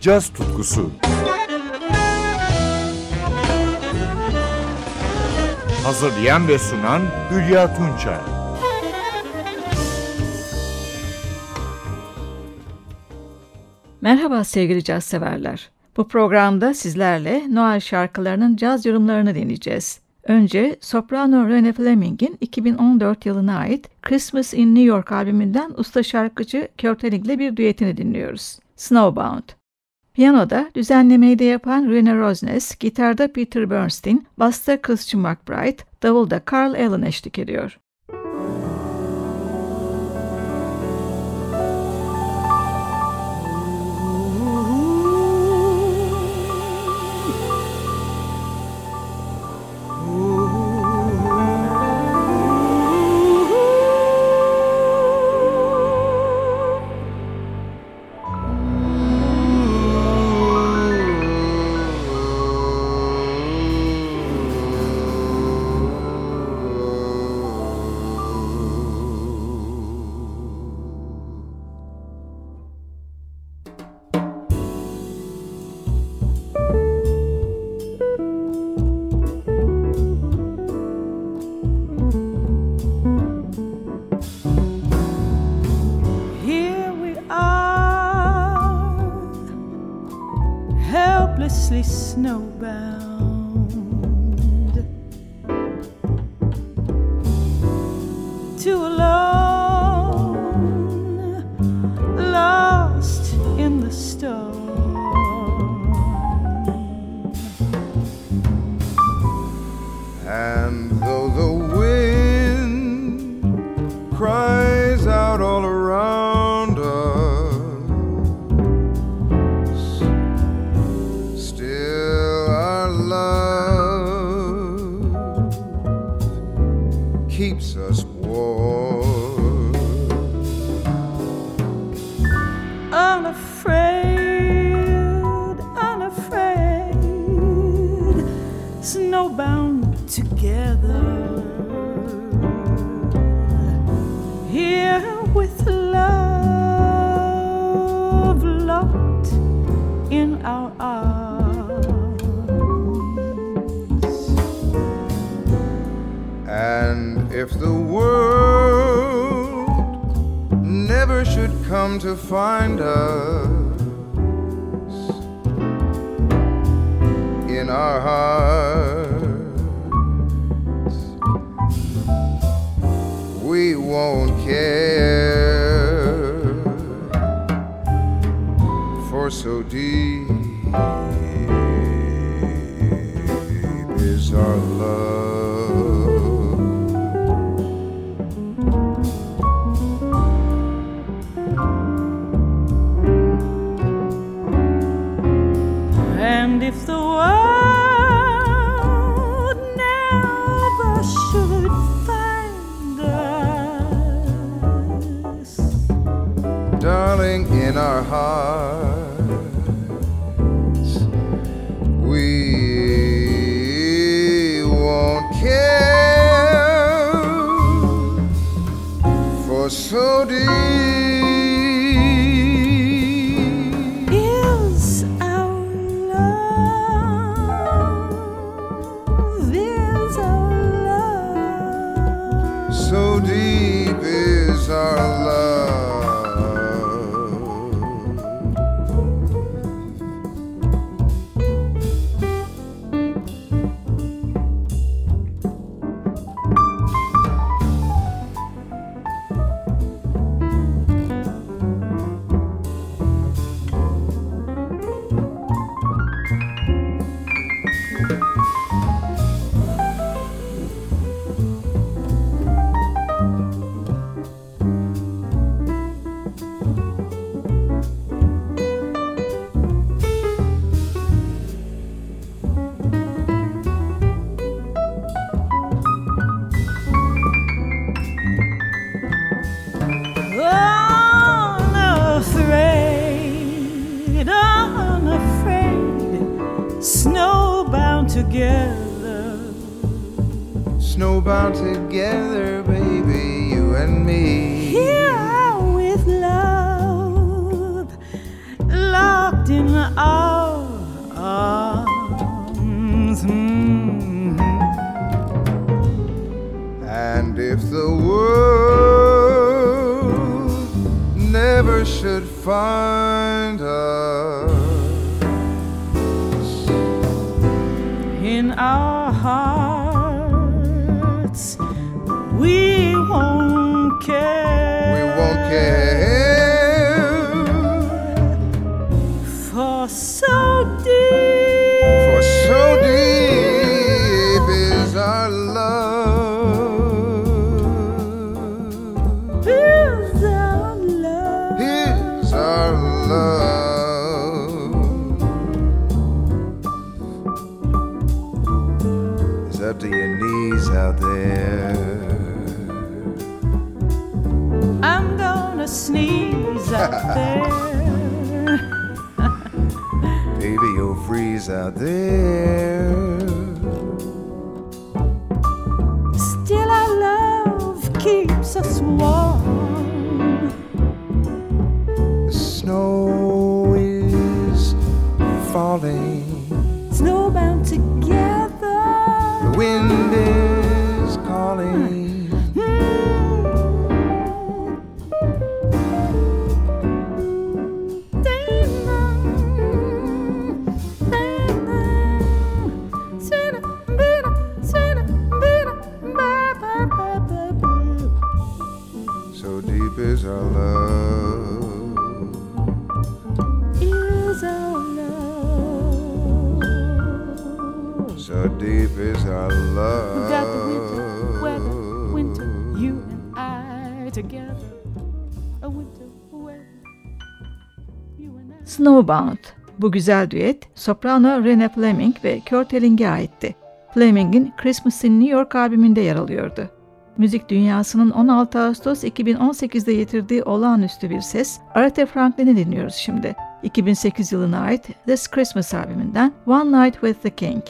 caz tutkusu. Hazırlayan ve sunan Hülya Tunçay. Merhaba sevgili caz severler. Bu programda sizlerle Noel şarkılarının caz yorumlarını dinleyeceğiz. Önce soprano Rene Fleming'in 2014 yılına ait Christmas in New York albümünden usta şarkıcı Kurt Elling ile bir düetini dinliyoruz. Snowbound. Piyanoda düzenlemeyi de yapan Rene Rosnes, gitarda Peter Bernstein, basta Christian McBride, davulda Carl Allen eşlik ediyor. So deep is our love. And if the world never should find us, darling, in our hearts. should find us in our hearts, we won't care. there. Baby, you'll freeze out there. Snowbound. Bu güzel düet soprano Rene Fleming ve Kurt Elling'e aitti. Fleming'in Christmas in New York albümünde yer alıyordu. Müzik dünyasının 16 Ağustos 2018'de yitirdiği olağanüstü bir ses Aretha Franklin'i dinliyoruz şimdi. 2008 yılına ait This Christmas albümünden One Night with the King.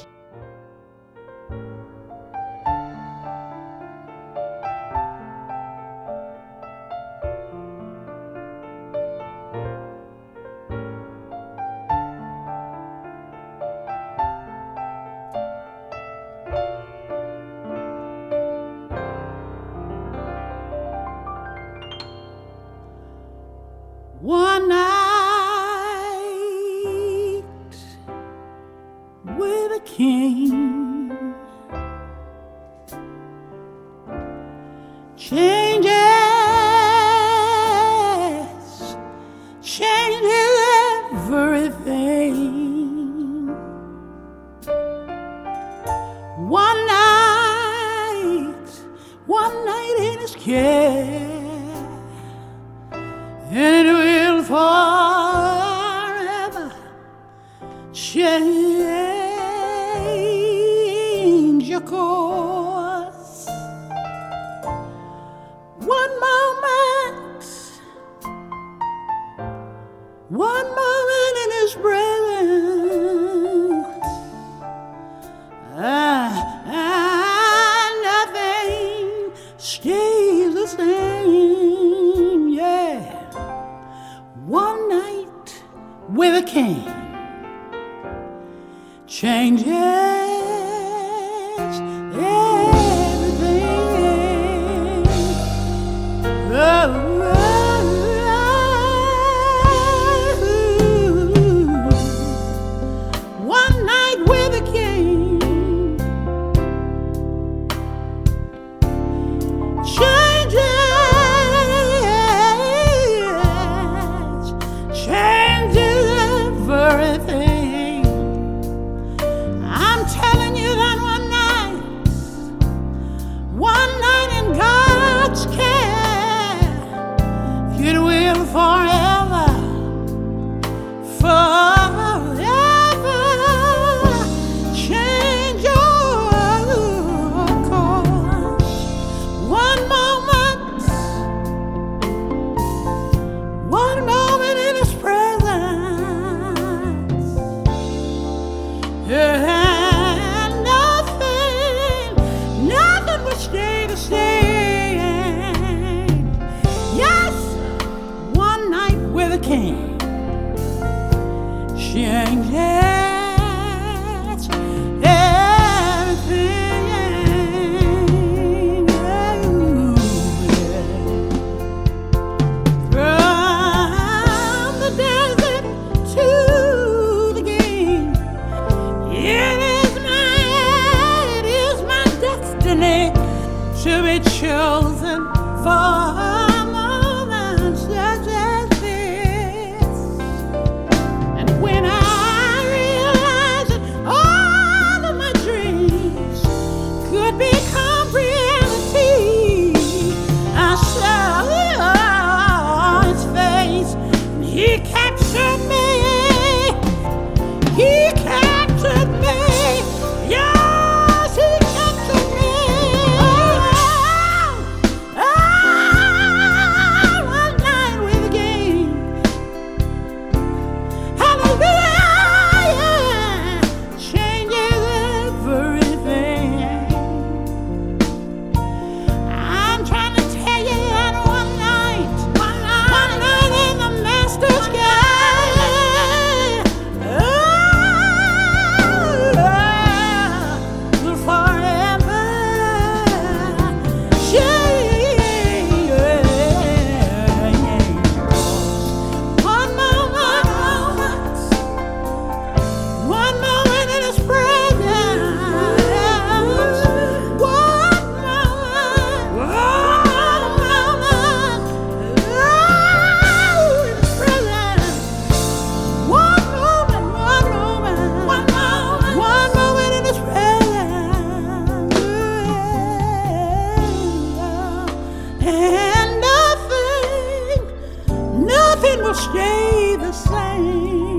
stay the same.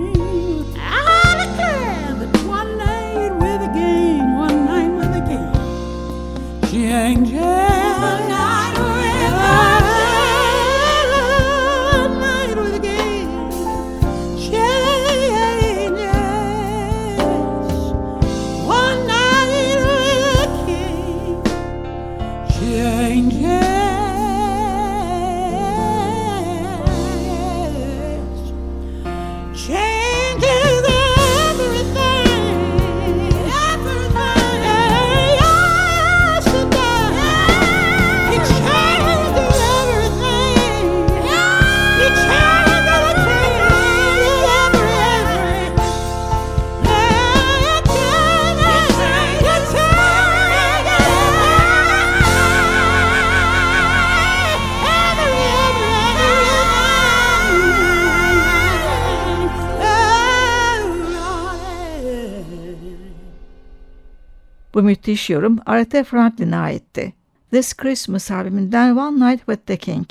Bu müthiş yorum Aretha Franklin'e aitti. This Christmas albümünden One Night with the King.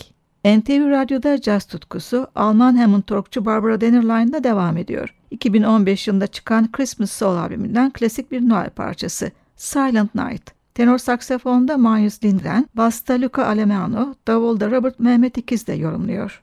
NTV Radyo'da caz tutkusu Alman Hammond Torkçu Barbara Dennerline'da devam ediyor. 2015 yılında çıkan Christmas Soul albümünden klasik bir Noel parçası Silent Night. Tenor saksafonda Marius Lindgren, basta Luca Alemano, davulda Robert Mehmet İkiz de yorumluyor.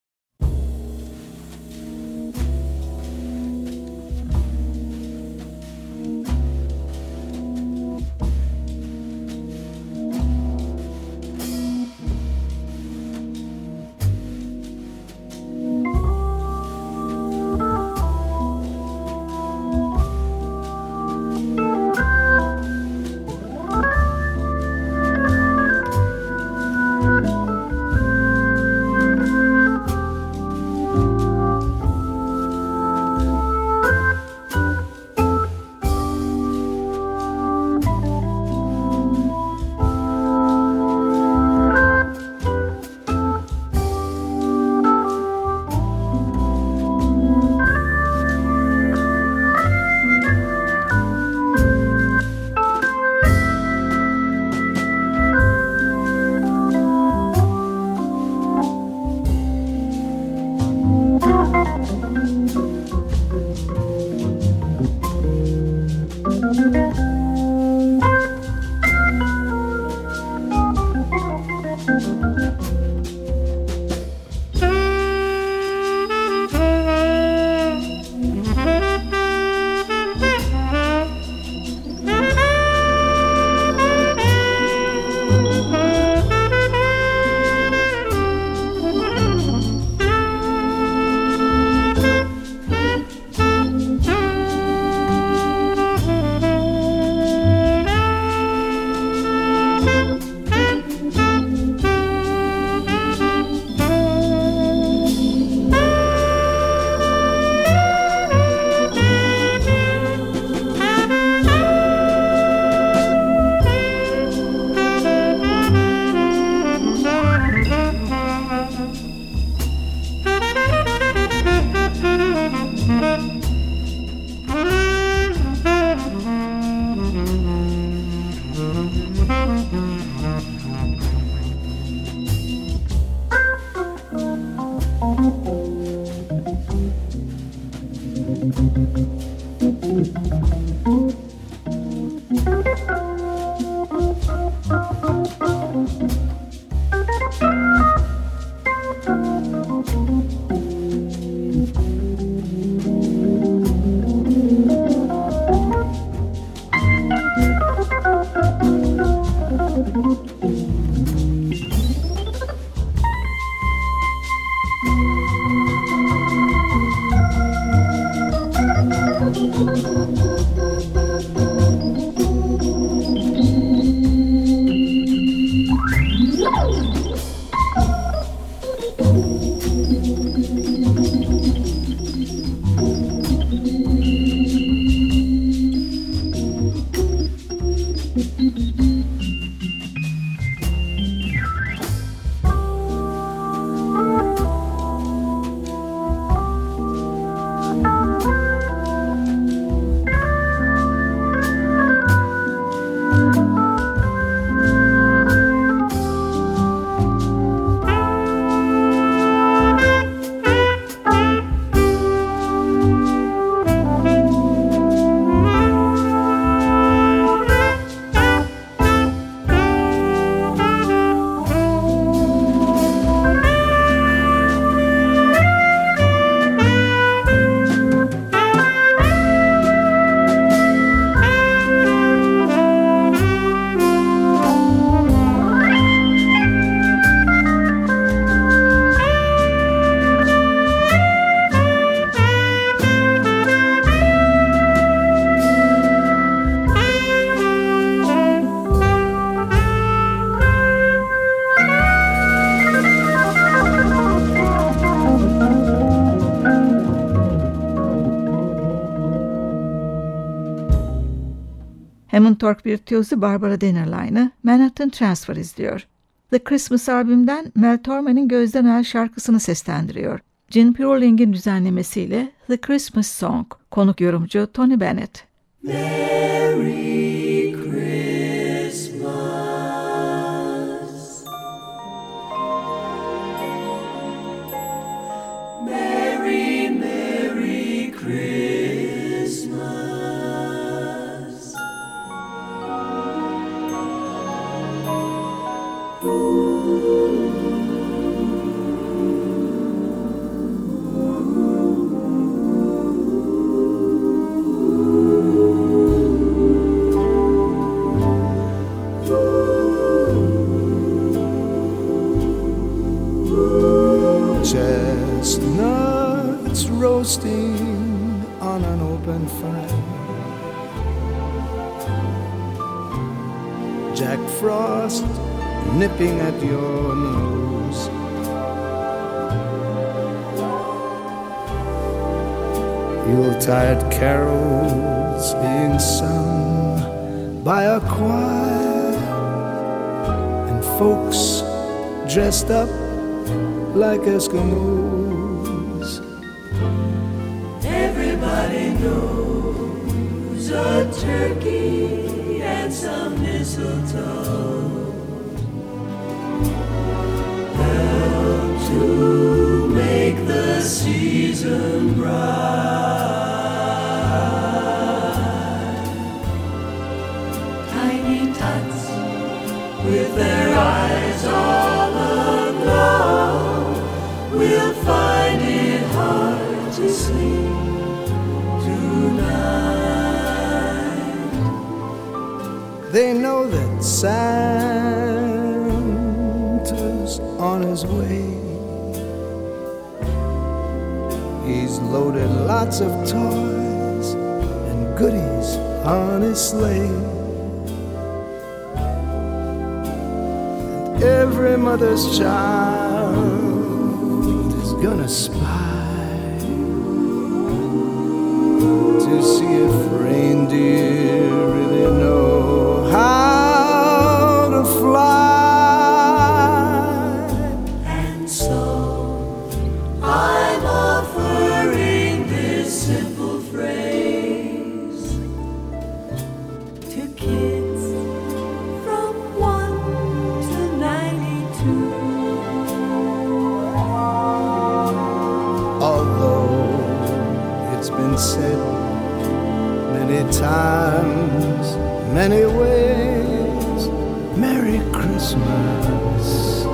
Tork virtüözü Barbara Dennerline'ı Manhattan Transfer izliyor. The Christmas albümden Mel Torme'nin Gözden El şarkısını seslendiriyor. Gene Purling'in düzenlemesiyle The Christmas Song, konuk yorumcu Tony Bennett. Merry Frost nipping at your nose. Yuletide carols being sung by a choir, and folks dressed up like Eskimos. Everybody knows a turkey and some mistletoe help to make the season bright. Tiny tots with their eyes all aglow will find They know that Santa's on his way. He's loaded lots of toys and goodies on his sleigh. And every mother's child is gonna spy to see if reindeer Merry Christmas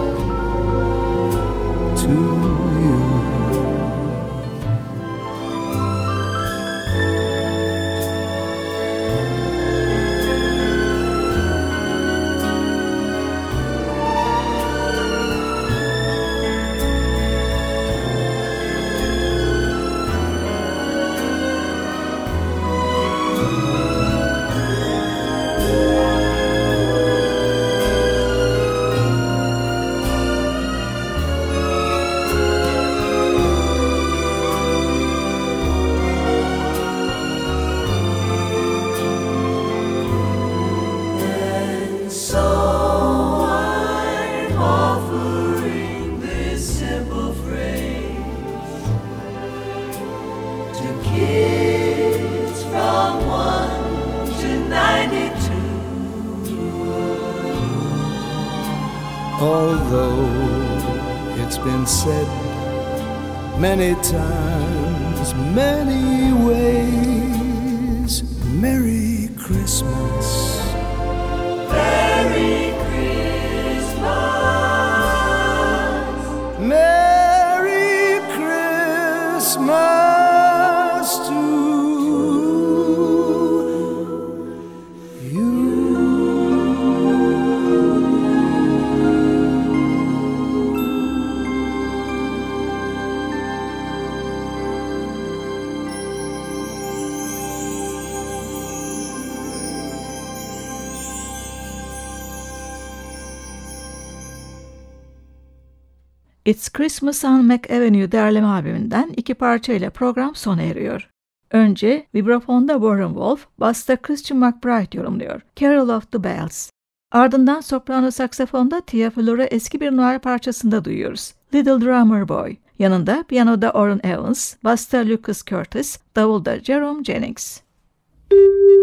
Although it's been said many times, many ways. Merry Christmas. It's Christmas on Mac Avenue derleme albümünden iki parçayla program sona eriyor. Önce vibrafonda Warren Wolf, basta Christian McBride yorumluyor. Carol of the Bells. Ardından soprano saksafonda Tia Flora eski bir noir parçasında duyuyoruz. Little Drummer Boy. Yanında piyanoda Orrin Evans, basta Lucas Curtis, davulda Jerome Jennings. Müzik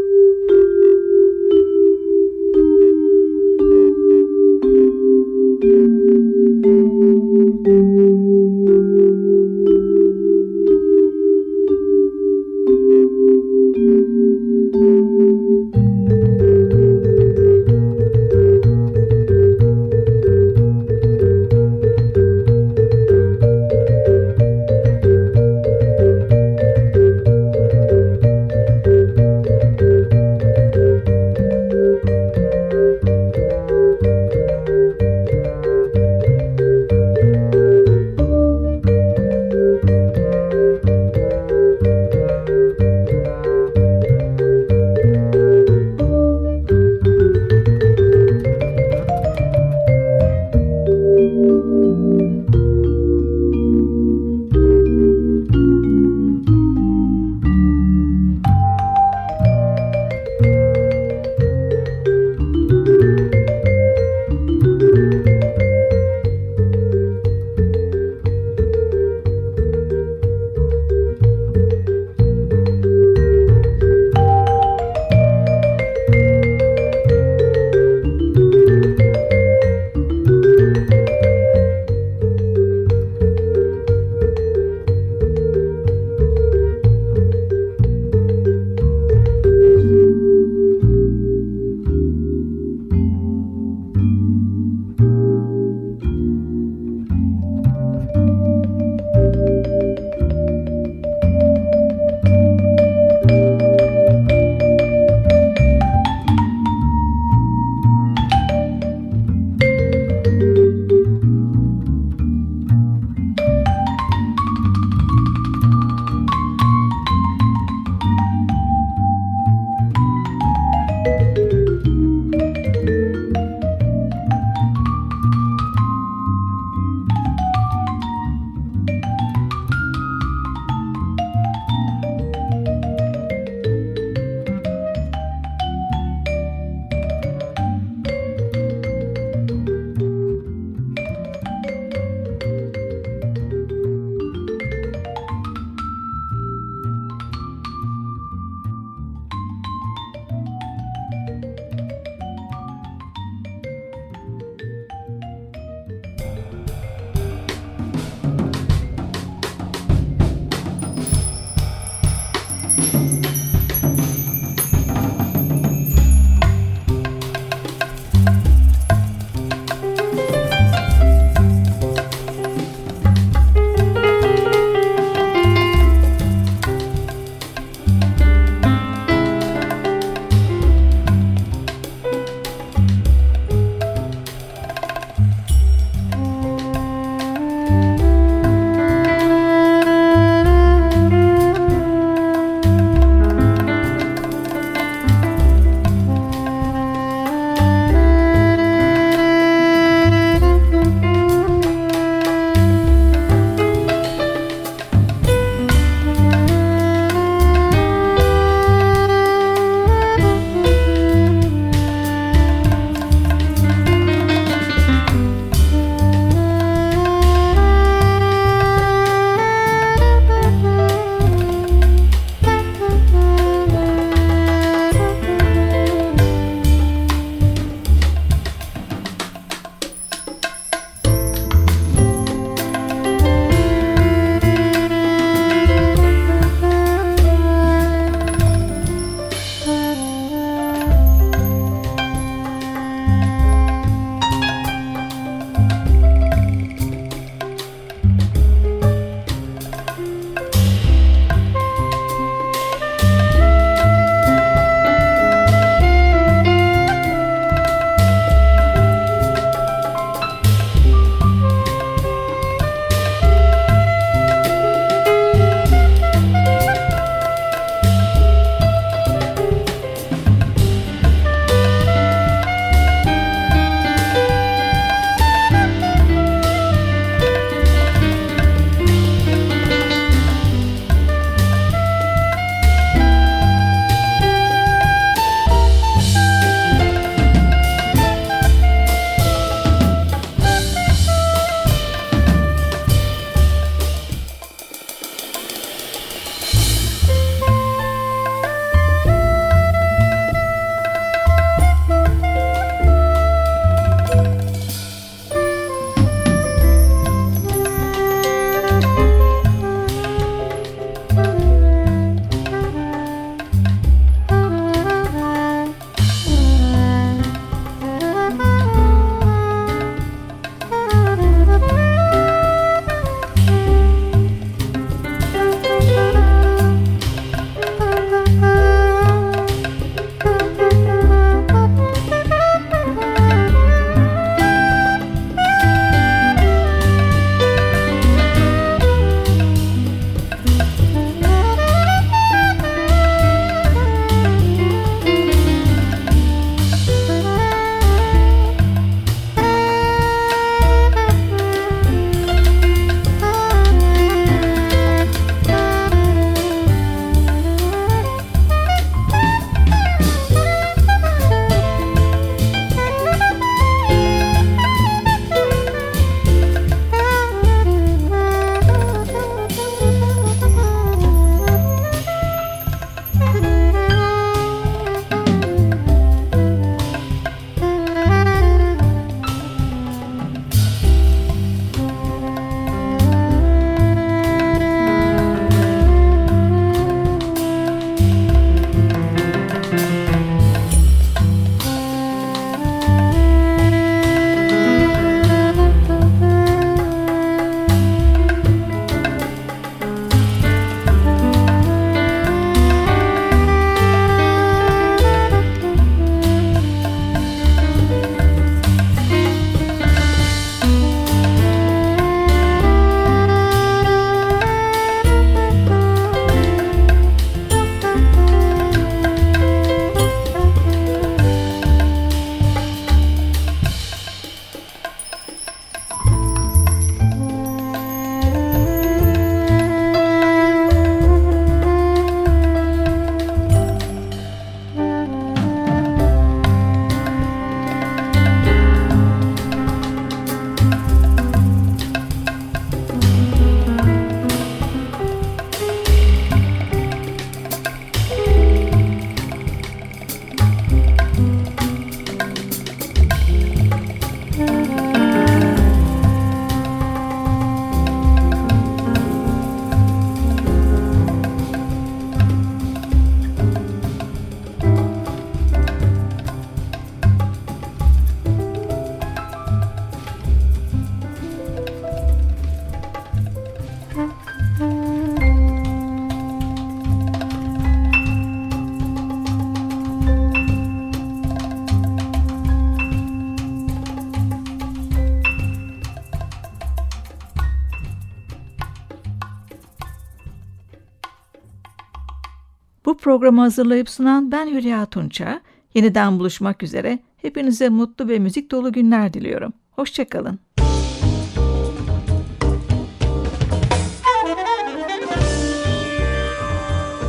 Programı hazırlayıp sunan ben Hülya Tunça. Yeniden buluşmak üzere. Hepinize mutlu ve müzik dolu günler diliyorum. Hoşçakalın.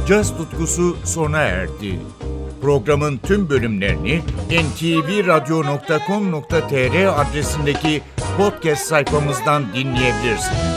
Caz tutkusu sona erdi. Programın tüm bölümlerini ntvradio.com.tr adresindeki podcast sayfamızdan dinleyebilirsiniz.